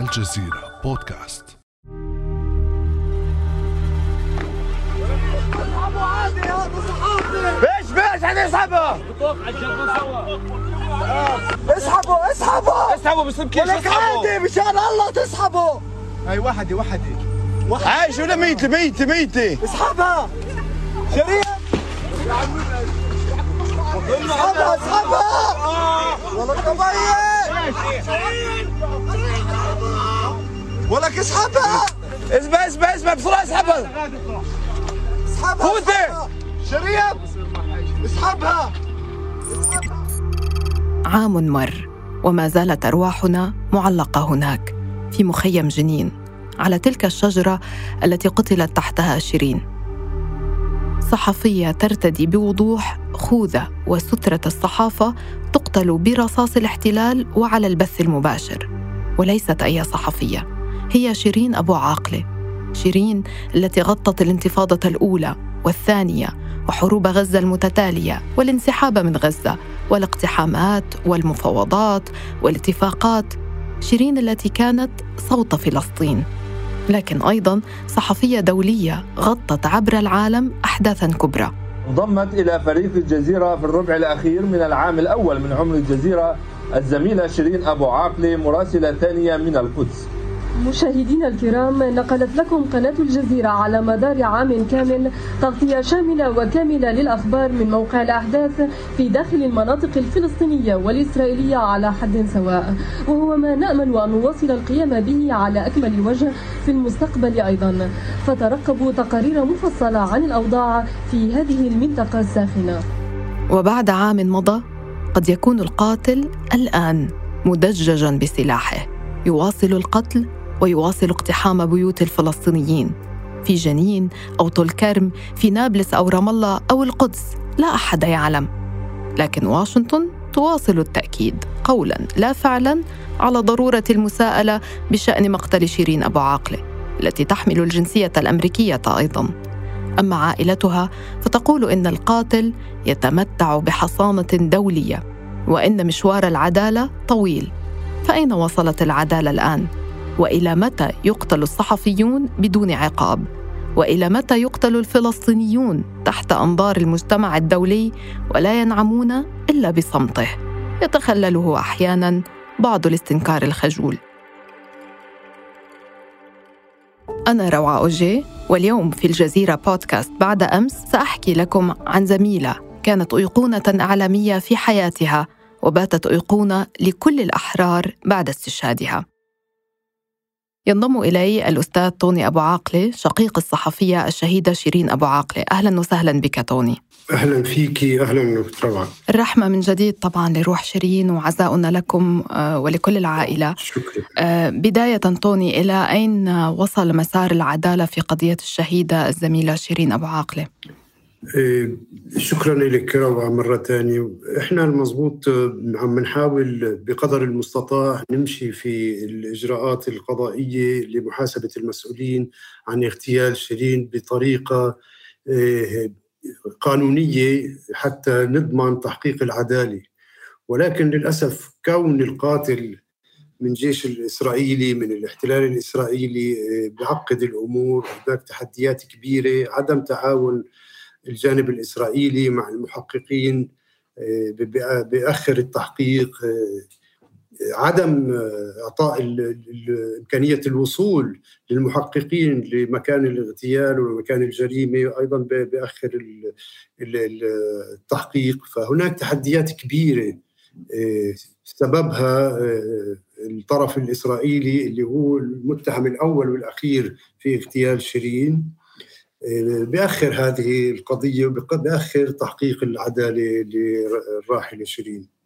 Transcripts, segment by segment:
الجزيرة بودكاست. إيش بيش هنسحبه اسحبوا اسحبوا اسحبوا باسم كيف ولك عادي مشان الله تسحبوا هاي وحدي وحدي. عايش ولا ميتة ميتة ميتة اسحبها شريف. اسحبها اسحبها ولك ميت ولك اسحبها؟ اسمع اسمع اسمع بسرعة اسحبها. اسحبها فوتي. شريف اسحبها. عام مر وما زالت أرواحنا معلقة هناك في مخيم جنين على تلك الشجرة التي قتلت تحتها شيرين صحفية ترتدي بوضوح خوذة وسترة الصحافة تقتل برصاص الاحتلال وعلى البث المباشر وليست أي صحفية. هي شيرين أبو عاقلة. شيرين التي غطت الانتفاضة الأولى والثانية وحروب غزة المتتالية والانسحاب من غزة والاقتحامات والمفاوضات والاتفاقات. شيرين التي كانت صوت فلسطين. لكن أيضا صحفية دولية غطت عبر العالم احداثا كبرى. انضمت إلى فريق الجزيرة في الربع الأخير من العام الأول من عمر الجزيرة الزميلة شيرين أبو عاقلة مراسلة ثانية من القدس. مشاهدينا الكرام نقلت لكم قناة الجزيرة على مدار عام كامل تغطية شاملة وكاملة للأخبار من موقع الأحداث في داخل المناطق الفلسطينية والإسرائيلية على حد سواء. وهو ما نأمل أن نواصل القيام به على أكمل وجه في المستقبل أيضا. فترقبوا تقارير مفصلة عن الأوضاع في هذه المنطقة الساخنة. وبعد عام مضى قد يكون القاتل الآن مدججا بسلاحه. يواصل القتل ويواصل اقتحام بيوت الفلسطينيين في جنين أو طول كرم في نابلس أو رام الله أو القدس. لا أحد يعلم. لكن واشنطن تواصل التأكيد قولا لا فعلا على ضرورة المساءلة بشأن مقتل شيرين أبو عاقلة التي تحمل الجنسية الأمريكية أيضا. أما عائلتها فتقول إن القاتل يتمتع بحصانة دولية وإن مشوار العدالة طويل. فأين وصلت العدالة الآن؟ وإلى متى يقتل الصحفيون بدون عقاب؟ وإلى متى يقتل الفلسطينيون تحت أنظار المجتمع الدولي ولا ينعمون إلا بصمته؟ يتخلله أحيانا بعض الاستنكار الخجول. أنا روعة أوجي واليوم في الجزيرة بودكاست بعد أمس سأحكي لكم عن زميلة كانت أيقونة إعلامية في حياتها وباتت أيقونة لكل الأحرار بعد استشهادها. ينضم إلي الأستاذ طوني أبو عاقلة شقيق الصحفية الشهيدة شيرين أبو عاقلة. أهلا وسهلا بك طوني أهلا فيكي أهلا روعه الرحمة من جديد طبعا لروح شيرين وعزاؤنا لكم آه، ولكل العائلة. شكرا. آه، بداية طوني إلى أين وصل مسار العدالة في قضية الشهيدة الزميلة شيرين أبو عاقلة؟ إيه، شكرا لك روعه مرة ثانية إحنا المضبوط آه، عم نحاول بقدر المستطاع نمشي في الإجراءات القضائية لمحاسبة المسؤولين عن اغتيال شيرين بطريقة إيه، قانونية حتى نضمن تحقيق العدالة. ولكن للأسف كون القاتل من جيش الإسرائيلي من الاحتلال الإسرائيلي إيه، بيعقد الأمور هناك تحديات كبيرة عدم تعاون الجانب الإسرائيلي مع المحققين آه، بيأخر التحقيق آه، عدم آه، إعطاء إمكانية الوصول للمحققين لمكان الاغتيال ومكان الجريمة أيضا ال- التحقيق. فهناك تحديات كبيرة سببها الطرف الإسرائيلي اللي هو المتهم الأول والأخير في اغتيال شيرين. بأخر هذه القضية وبأخر تحقيق العدالة للراحلة شيرين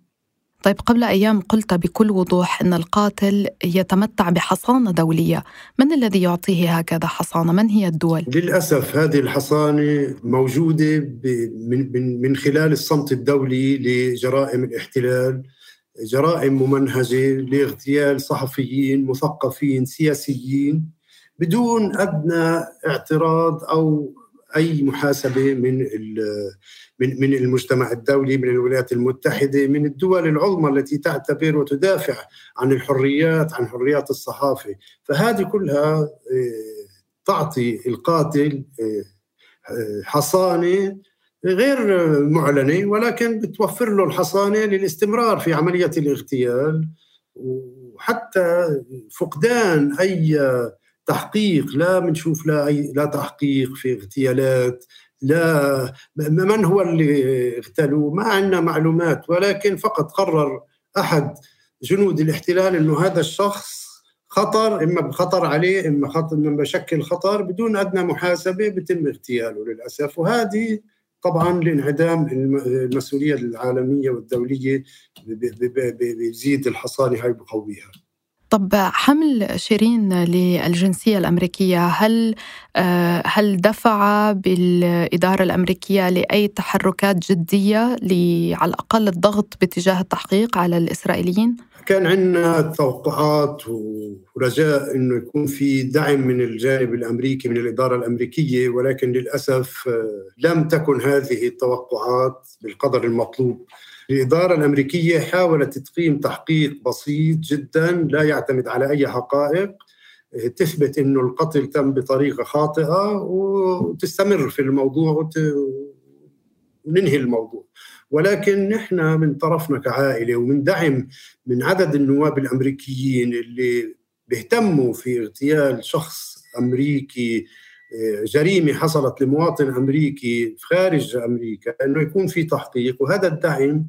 طيب قبل أيام قلت بكل وضوح أن القاتل يتمتع بحصانة دولية من الذي يعطيه هكذا حصانة؟ من هي الدول؟ للأسف هذه الحصانة موجودة من, من خلال الصمت الدولي لجرائم الاحتلال جرائم ممنهجة لاغتيال صحفيين مثقفين سياسيين بدون أدنى اعتراض أو أي محاسبة من من من المجتمع الدولي من الولايات المتحدة من الدول العظمى التي تعتبر وتدافع عن الحريات عن حريات الصحافة. فهذه كلها تعطي القاتل حصانة غير معلنة ولكن بتوفر له الحصانة للاستمرار في عملية الاغتيال وحتى فقدان أي تحقيق لا بنشوف لا أي لا تحقيق في اغتيالات لا من هو اللي اغتالوه؟ ما عندنا معلومات ولكن فقط قرر أحد جنود الاحتلال إنه هذا الشخص خطر إما بخطر عليه إما خطر إما بشكل خطر بدون أدنى محاسبة بتم اغتياله للأسف. وهذه طبعا لانعدام المسؤولية العالمية والدولية بيزيد الحصانه هاي بقويها. طب حمل شيرين للجنسية الأمريكية هل آه، هل دفع بالإدارة الأمريكية لأي تحركات جدية على الأقل الضغط باتجاه التحقيق على الإسرائيليين؟ كان عندنا توقعات ورجاء إنه يكون في دعم من الجانب الأمريكي من الإدارة الأمريكية ولكن للأسف آه، لم تكن هذه التوقعات بالقدر المطلوب. الاداره الامريكيه حاولت تقيم تحقيق بسيط جدا لا يعتمد على أي حقائق تثبت إنه القتل تم بطريقة خاطئة وتستمر في الموضوع وننهي الموضوع. ولكن نحن من طرفنا كعائلة ومن دعم من عدد النواب الأمريكيين اللي بيهتموا في اغتيال شخص أمريكي آه، جريمة حصلت لمواطن أمريكي خارج أمريكا إنه يكون في تحقيق وهذا الدعم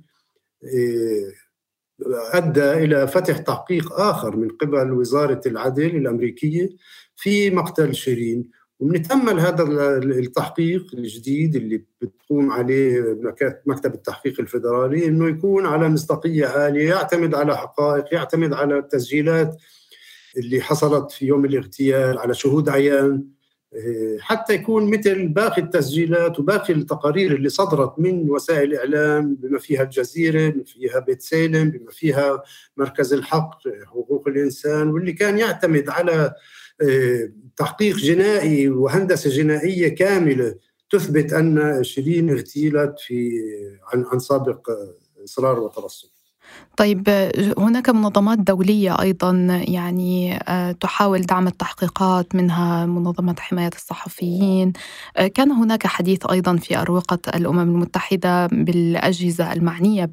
أدى إلى فتح تحقيق آخر من قبل وزارة العدل الأمريكية في مقتل شيرين. وبنتامل هذا التحقيق الجديد اللي بتقوم عليه مكتب التحقيق الفدرالي إنه يكون على مصداقية عالية يعتمد على حقائق يعتمد على التسجيلات اللي حصلت في يوم الاغتيال على شهود عيان. إيه، حتى يكون مثل باقي التسجيلات وباقي التقارير اللي صدرت من وسائل الاعلام بما فيها الجزيرة بما فيها بيت سالم بما فيها مركز الحق حقوق الإنسان واللي كان يعتمد على إيه، تحقيق جنائي وهندسة جنائية كاملة تثبت أن شيرين اغتيلت في عن عن سابق إصرار وترصد. طيب هناك منظمات دولية أيضا يعني آه، تحاول دعم التحقيقات منها منظمة حماية الصحفيين آه، كان هناك حديث أيضا في أروقة الأمم المتحدة بالأجهزة المعنية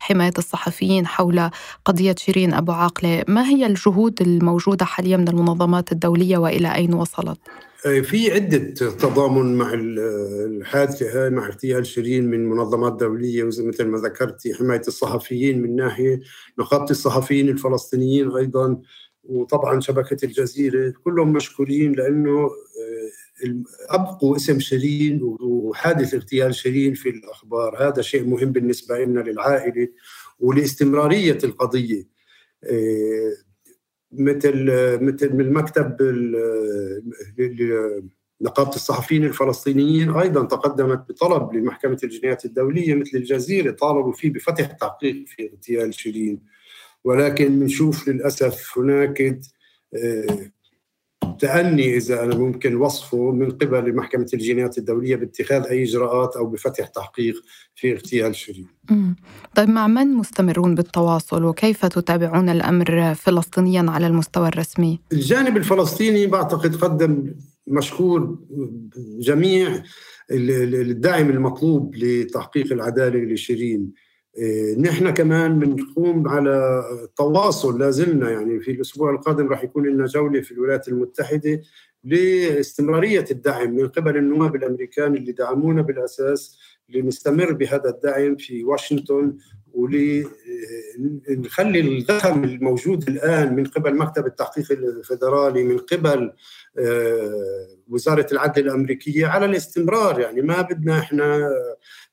بحماية الصحفيين حول قضية شيرين أبو عاقلة ما هي الجهود الموجودة حاليا من المنظمات الدولية وإلى أين وصلت؟ آه، في عدة تضامن مع الحادثة هاي مع اغتيال شيرين من منظمات دولية مثل ما ذكرتي حماية الصحفيين من ناحية نقابة الصحفيين الفلسطينيين أيضا وطبعا شبكة الجزيرة كلهم مشكورين لأنه آه، أبقوا اسم شيرين وحادث اغتيال شيرين في الأخبار. هذا شيء مهم بالنسبة لنا للعائلة ولإستمرارية القضية. آه، مثل مثل من المكتب نقابه الصحفيين الفلسطينيين أيضا تقدمت بطلب لمحكمة الجنايات الدولية مثل الجزيرة طالبوا فيه بفتح تحقيق في اغتيال شيرين. ولكن بنشوف للأسف هناك آه، تأني إذا أنا ممكن وصفه من قبل محكمة الجنايات الدولية باتخاذ أي إجراءات أو بفتح تحقيق في اغتيال شيرين طيب مع من مستمرون بالتواصل وكيف تتابعون الأمر فلسطينيا على المستوى الرسمي؟ الجانب الفلسطيني بعتقد قدم مشكور جميع الدعم المطلوب لتحقيق العدالة لشيرين. نحن كمان بنقوم على تواصل لازلنا يعني في الأسبوع القادم راح يكون لنا جولة في الولايات المتحدة لاستمرارية الدعم من قبل النواب الأمريكان اللي دعمونا بالأساس لنستمر بهذا الدعم في واشنطن ولنخلي الزخم الموجود الآن من قبل مكتب التحقيق الفدرالي من قبل آه، وزارة العدل الأمريكية على الاستمرار يعني ما بدنا إحنا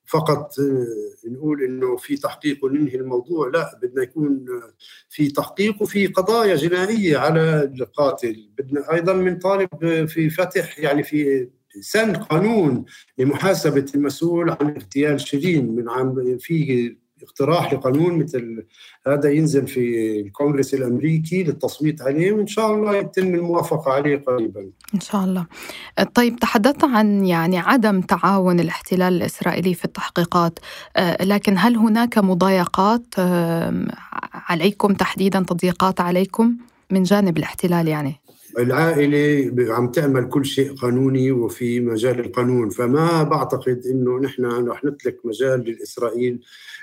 فقط آه، نقول إنه في تحقيق وننهي الموضوع لا بدنا يكون في تحقيق وفي قضايا جنائية على القاتل. بدنا أيضا بنطالب في فتح يعني في سن قانون لمحاسبة المسؤول عن اغتيال شيرين من عام في اقتراح لقانون مثل هذا ينزل في الكونغرس الأمريكي للتصويت عليه وإن شاء الله يتم الموافقة عليه قريبا. إن شاء الله. طيب تحدثت عن يعني عدم تعاون الاحتلال الإسرائيلي في التحقيقات، آه، لكن هل هناك مضايقات عليكم تحديدا تضييقات عليكم من جانب الاحتلال يعني؟ العائلة عم تعمل كل شيء قانوني وفي مجال القانون فما بعتقد إنه نحن رح نترك مجال للإسرائيل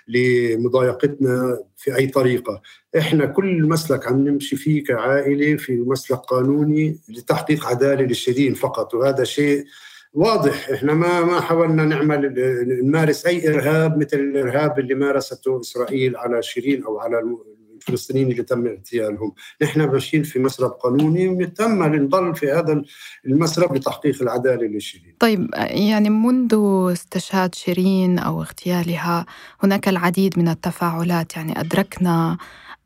لمضايقتنا في أي طريقة، إحنا كل مسلك عم نمشي فيه كعائلة في مسلك قانوني لتحقيق عدالة للشيرين فقط وهذا شيء واضح. إحنا ما ما حاولنا نعمل نمارس أي إرهاب مثل الإرهاب اللي مارسته إسرائيل على شيرين أو على الفلسطينيين اللي تم اغتيالهم. نحن ماشيين في مسرب قانوني ونتأمل نضل في هذا المسرب لتحقيق العدالة لشيرين. طيب يعني منذ استشهاد شيرين أو اغتيالها هناك العديد من التفاعلات. يعني أدركنا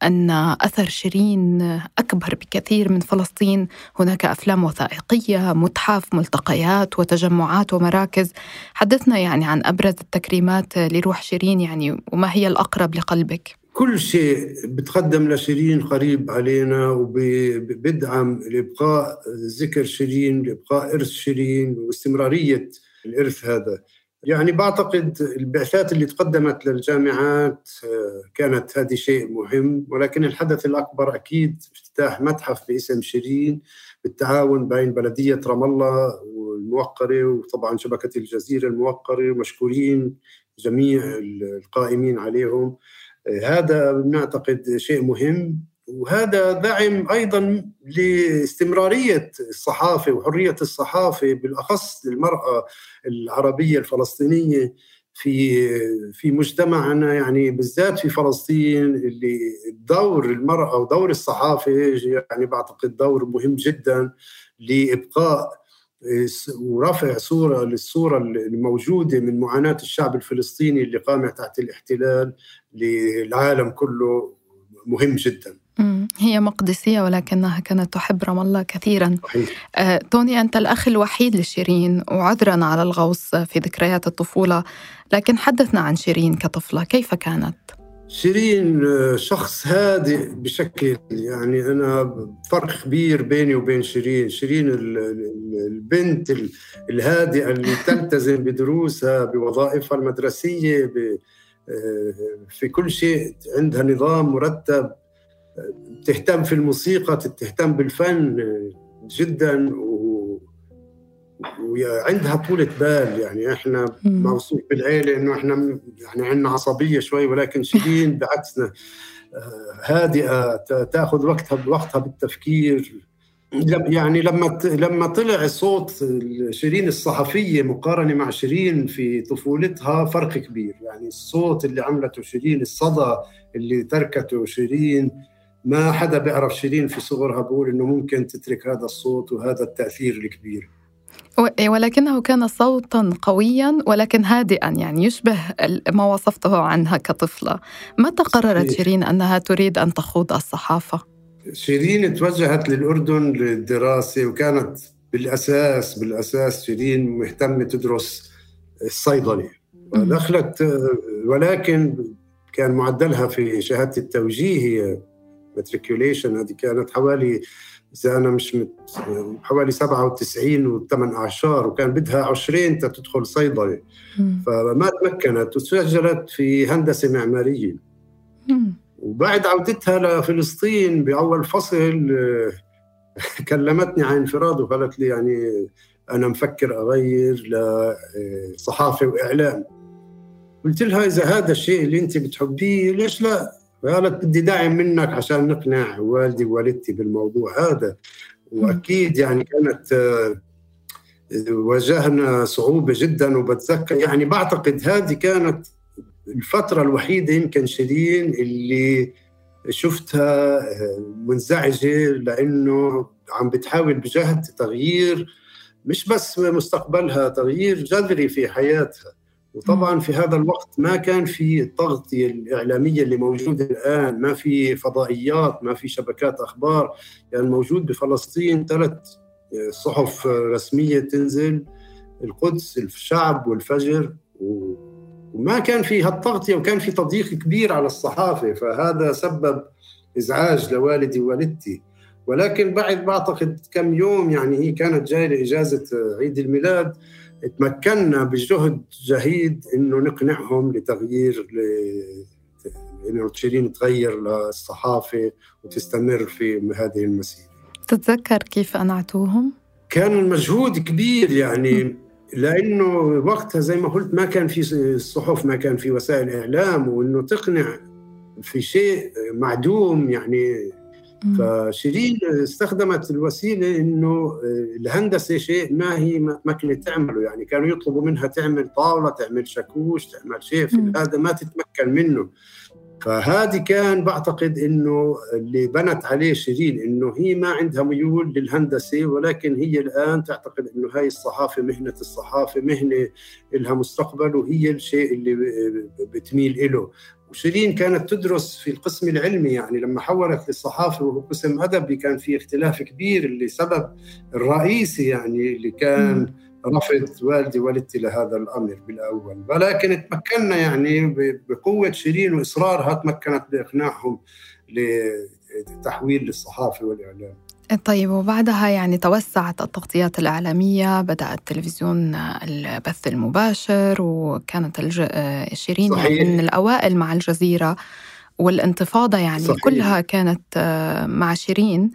أن أثر شيرين أكبر بكثير من فلسطين. هناك أفلام وثائقية متحف ملتقيات وتجمعات ومراكز. حدثنا يعني عن أبرز التكريمات لروح شيرين يعني وما هي الأقرب لقلبك؟ كل شيء بتقدم لشيرين قريب علينا وبدعم لإبقاء ذكر شيرين لإبقاء إرث شيرين واستمرارية الإرث هذا. يعني بعتقد البعثات اللي تقدمت للجامعات آه، كانت هذه شيء مهم ولكن الحدث الأكبر أكيد افتتاح متحف باسم شيرين بالتعاون بين بلدية رام الله والموقرة وطبعا شبكة الجزيرة الموقرة ومشكورين جميع القائمين عليهم. هذا نعتقد شيء مهم وهذا دعم أيضا لاستمرارية الصحافة وحرية الصحافة بالأخص للمرأة العربية الفلسطينية في في مجتمعنا يعني بالذات في فلسطين اللي دور المرأة ودور الصحافة يعني بعتقد دور مهم جدا لإبقاء ورفع صورة للصورة الموجودة من معاناة الشعب الفلسطيني اللي قام تحت الاحتلال للعالم كله مهم جدا هي مقدسية ولكنها كانت تحب رام الله كثيرا. آه، توني أنت الأخ الوحيد لشيرين وعذرا على الغوص في ذكريات الطفولة لكن حدثنا عن شيرين كطفلة كيف كانت؟ شيرين آه، شخص هادئ بشكل يعني أنا فرق كبير بيني وبين شيرين. شيرين البنت الهادئة اللي تلتزم بدروسها بوظائفها المدرسية آه، في كل شيء عندها نظام مرتب. تهتم في الموسيقى تهتم بالفن جدا. وعندها طولة بال يعني إحنا موصوف بالعيلة إنه إحنا يعني عندنا عصبية شوي ولكن شيرين بعكسنا. آه، هادئة تأخذ وقتها بوقتها بالتفكير. يعني لما لما طلع صوت شيرين الصحفية مقارنة مع شيرين في طفولتها فرق كبير. يعني الصوت اللي عملته شيرين الصدى اللي تركته شيرين ما حدا بيعرف شيرين في صغرها بقول إنه ممكن تترك هذا الصوت وهذا التأثير الكبير. ولكنه كان صوتا قويا ولكن هادئا يعني يشبه ما وصفته عنها كطفلة. متى قررت شيرين أنها تريد أن تخوض الصحافة؟ شيرين توجهت للأردن للدراسة وكانت بالأساس بالأساس شيرين مهتمة تدرس الصيدلة. دخلت ولكن كان معدلها في شهادة التوجيه هي matriculation هذه كانت حوالي إذا أنا مش مت... حوالي 97 و8 أعشار وكان بدها 20 تدخل صيدلة. فما تمكنت وسجلت في هندسة معمارية. وبعد عودتها لفلسطين بأول فصل كلمتني عن انفراد وقالت لي يعني أنا مفكر أغير لصحافه وإعلام. قلت لها إذا هذا الشيء اللي أنت بتحبيه ليش لا؟ قالت بدي دعم منك عشان نقنع والدي ووالدتي بالموضوع هذا. وأكيد يعني كانت آه، واجهنا صعوبة جدا وبتذكر. يعني بعتقد هذه كانت الفترة الوحيدة يمكن شيرين اللي شفتها آه، منزعجة لأنه عم بتحاول بجهد تغيير مش بس مستقبلها تغيير جذري في حياتها. وطبعا في هذا الوقت ما كان في التغطيه الاعلاميه اللي موجوده الآن، ما في فضائيات، ما في شبكات أخبار، يعني موجود بفلسطين ثلاث صحف رسمية تنزل القدس، الشعب والفجر وما كان في هالتغطية وكان في تضييق كبير على الصحافة. فهذا سبب إزعاج لوالدي ووالدتي. ولكن بعد بعتقد كم يوم يعني هي كانت جاية لإجازة عيد الميلاد. تمكنا بجهد جهيد إنه نقنعهم لتغيير ل... إنه شيرين تغير للصحافة وتستمر في هذه المسيرة. تتذكر كيف اقنعتوهم؟ كان مجهود كبير يعني لأنه وقتها زي ما قلت ما كان في الصحف ما كان في وسائل إعلام وإنه تقنع في شيء معدوم يعني فشيرين استخدمت الوسيلة إنه الهندسة شيء ما هي مكنه تعمله. يعني كانوا يطلبوا منها تعمل طاولة تعمل شاكوش تعمل شيء في هذا ما تتمكن منه. فهذه كان بعتقد إنه اللي بنت عليه شيرين إنه هي ما عندها ميول للهندسة ولكن هي الآن تعتقد إنه هاي الصحافة مهنة الصحافة مهنة لها مستقبل وهي الشيء اللي بتميل له وشيرين كانت تدرس في القسم العلمي يعني لما حولت للصحافة وهو قسم أدبي كان في اختلاف كبير اللي سبب الرئيسي يعني اللي كان رفض والدي والدتي لهذا الأمر بالأول. ولكن تمكنا يعني بقوة شيرين وإصرارها تمكنت بإقناعهم لتحويل للصحافة والإعلام. طيب وبعدها يعني توسعت التغطيات الإعلامية بدأ التلفزيون البث المباشر وكانت الج... شيرين صحيح. من الأوائل مع الجزيرة والانتفاضة يعني صحيح. كلها كانت مع شيرين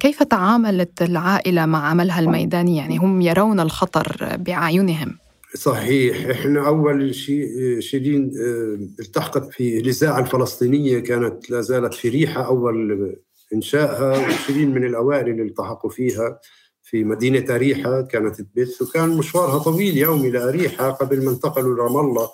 كيف تعاملت العائلة مع عملها الميداني يعني هم يرون الخطر بأعينهم صحيح إحنا أول شيء شيرين التحقت في الإذاعة الفلسطينية كانت لا زالت في ريحة أول إنشائها وشيرين من الأوائل اللي التحقوا فيها في مدينة أريحة كانت تبث وكان مشوارها طويل يومي لأريحة قبل ما انتقلوا لرام الله.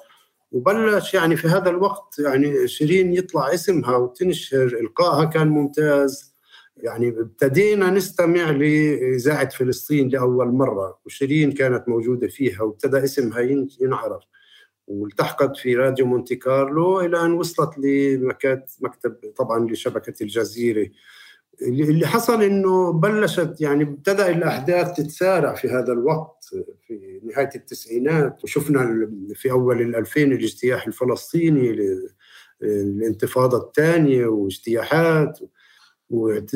وبلش يعني في هذا الوقت يعني شيرين يطلع اسمها وتنشر إلقائها كان ممتاز. يعني ابتدينا نستمع لإذاعة فلسطين لأول مرة وشيرين كانت موجودة فيها وابتدى اسمها ينعرف. والتحقت في راديو مونتي كارلو إلى أن وصلت لمكتب طبعا لشبكة الجزيرة. اللي حصل إنه بلشت يعني ابتدأ الأحداث تتسارع في هذا الوقت في نهاية التسعينات وشفنا في أول الألفين الاجتياح الفلسطيني الانتفاضه الثانية واجتياحات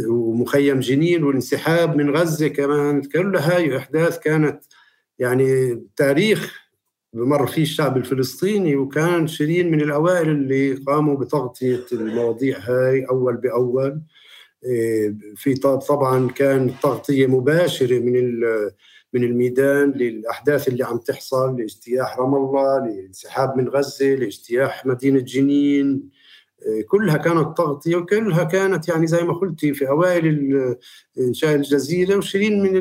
ومخيم جنين والانسحاب من غزة كمان. كل هاي أحداث كانت يعني تاريخ بمر فيه الشعب الفلسطيني وكان شيرين من الأوائل اللي قاموا بتغطية المواضيع هاي أول بأول. إيه، في طبعا كان تغطية مباشرة من من الميدان للأحداث اللي عم تحصل لاجتياح رام الله لانسحاب من غزة لاجتياح مدينة جنين. كلها كانت تغطية وكلها كانت يعني زي ما قلتي في أوائل إنشاء الجزيرة وشيرين من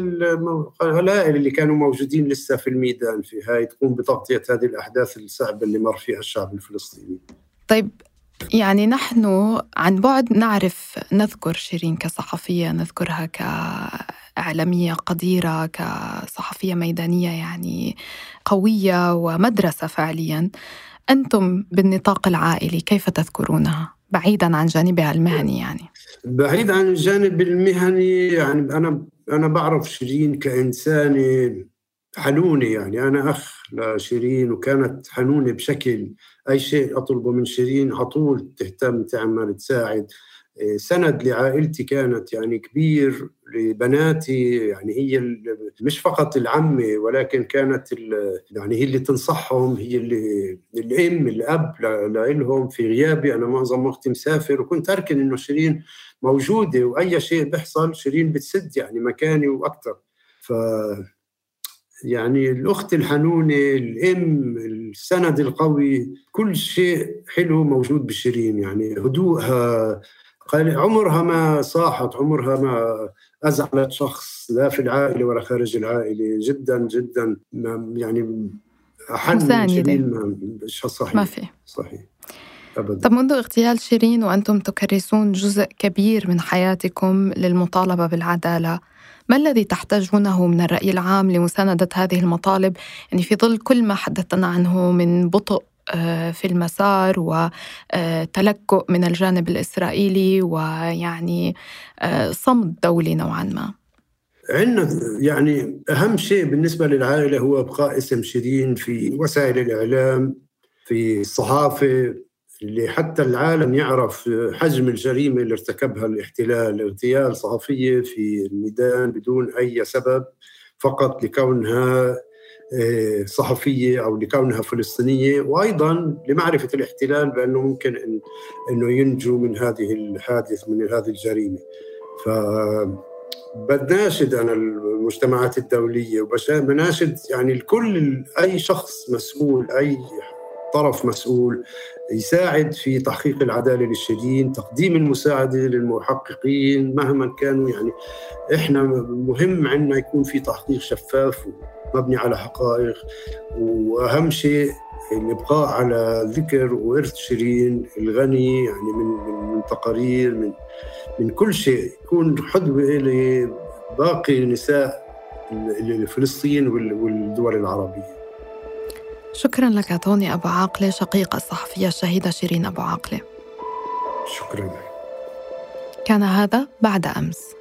القلائل اللي كانوا موجودين لسه في الميدان في هاي تقوم بتغطية هذه الأحداث الصعبة اللي مر فيها الشعب الفلسطيني. طيب يعني نحن عن بعد نعرف نذكر شيرين كصحفية نذكرها كإعلامية قديرة كصحفية ميدانية يعني قوية ومدرسة فعليا. أنتم بالنطاق العائلي كيف تذكرونها؟ بعيدا عن جانبها المهني يعني. بعيد عن الجانب المهني يعني أنا أنا بعرف شيرين كإنسانة حنونة يعني. أنا أخ لشيرين وكانت حنونة بشكل أي شيء أطلبه من شيرين على طول تهتم تعمل تساعد. سند لعائلتي كانت يعني كبير لبناتي يعني هي مش فقط العمة ولكن كانت يعني هي اللي تنصحهم هي اللي الأم الأب لهم في غيابي. أنا معظم وقتي مسافر وكنت أركن إنه شيرين موجودة وأي شيء بيحصل شيرين بتسد يعني مكاني وأكثر ف يعني الأخت الحنونة الأم السند القوي كل شيء حلو موجود بشيرين. يعني هدوءها عمرها ما صاحت عمرها ما أزعلت شخص لا في العائلة ولا خارج العائلة. جدا جدا. يعني أحن شيرين صحيح. ما في. صحيح. أبدا. طب منذ اغتيال شيرين وأنتم تكرسون جزء كبير من حياتكم للمطالبة بالعدالة ما الذي تحتاجونه من الرأي العام لمساندة هذه المطالب؟ يعني في ظل كل ما حدثنا عنه من بطء في المسار وتلكؤ من الجانب الإسرائيلي ويعني آه، صمت دولي نوعا ما. عندنا يعني أهم شيء بالنسبة للعائلة هو إبقاء اسم شيرين في وسائل الإعلام في الصحافة اللي حتى العالم يعرف حجم الجريمة اللي ارتكبها الاحتلال. اغتيال صحفية في الميدان بدون أي سبب فقط لكونها آه، صحفية أو لكونها فلسطينية وأيضا لمعرفة الاحتلال بأنه ممكن إن أنه ينجو من هذه الحادث من هذه الجريمة. ف بناشد أنا المجتمعات الدولية وبناشد يعني الكل أي شخص مسؤول أي طرف مسؤول يساعد في تحقيق العدالة للشهيدين، تقديم المساعدة للمحققين مهما كانوا. يعني إحنا مهم عندنا يكون في تحقيق شفاف مبني على حقائق. وأهم شيء الابقاء على ذكر وإرث شيرين الغني يعني من من تقارير من من كل شيء. يكون حدوة لباقي نساء فلسطين والدول العربية. شكرا لك توني أبو عاقلة شقيق الصحفية الشهيدة شيرين أبو عاقلة. شكرا. كان هذا بعد أمس.